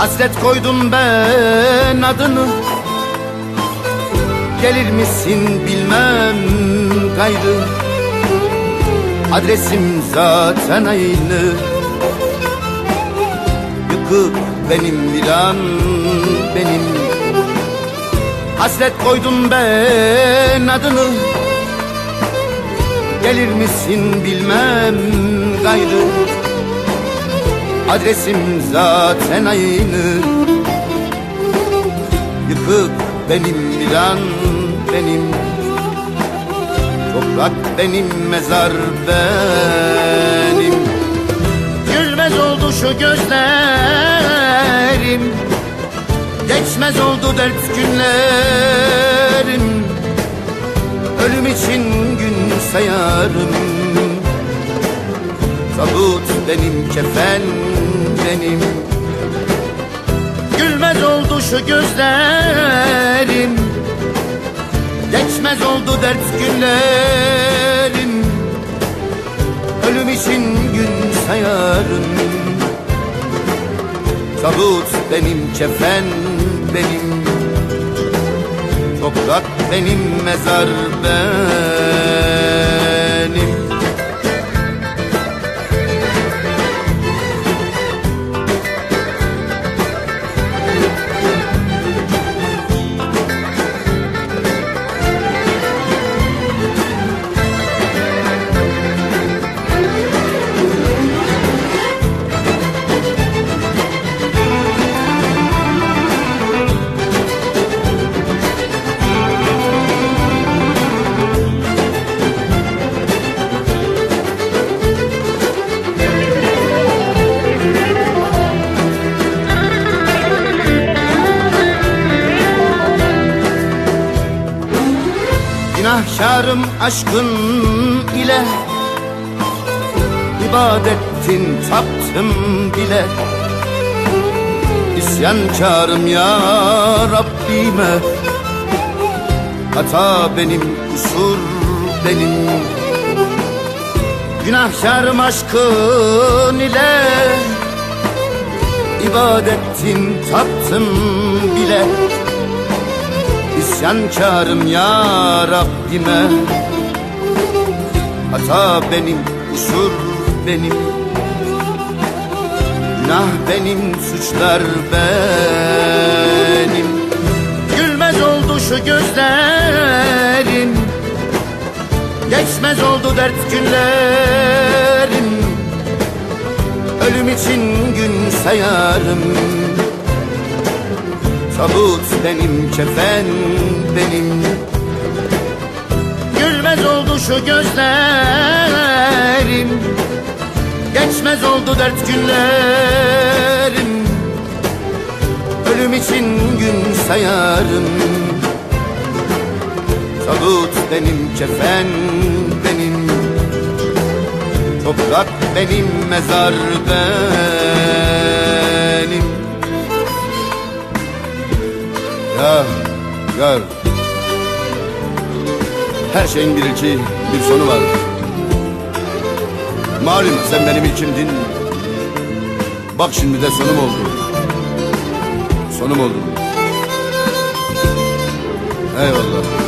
Hasret koydum ben adını. Gelir misin bilmem gayrı. Adresim zaten aynı. Yıkık benim viran benim. Hasret koydum ben adını. Gelir misin bilmem gayrı Adresim zaten aynı. Yıkık benim viran benim. Toprak benim mezar benim. Gülmez oldu şu gözlerim. Geçmez oldu dert günlerim. Ölüm için gün sayarım. Tabut benim kefen benim. Gülmez oldu şu gözlerim Geçmez oldu dert günlerim. Ölüm için gün sayarım. Tabut benim kefen benim. Toprak benim mezar benim Günahkarım aşkın ile. İbadettin taptım bile. İsyankarım ya Rabbime. Hata benim, kusur benim. Günahkarım aşkın ile. İbadettin taptım İsyankarım ya Rabbime. Hata benim, kusur benim. Günah benim, suçlar benim. Gülmez oldu şu gözlerim. Geçmez oldu dert günlerim. Ölüm için gün sayarım Tabut benim, kefen benim. Gülmez oldu şu gözlerim Geçmez oldu dert günlerim. Ölüm için gün sayarım. Tabut benim, kefen benim. Toprak benim, mezar benim Ya gör Her şeyin bir ilki bir sonu var. Malum sen benim ilkimdin. Bak şimdi de sonum oldu. Sonum oldu. Eyvallah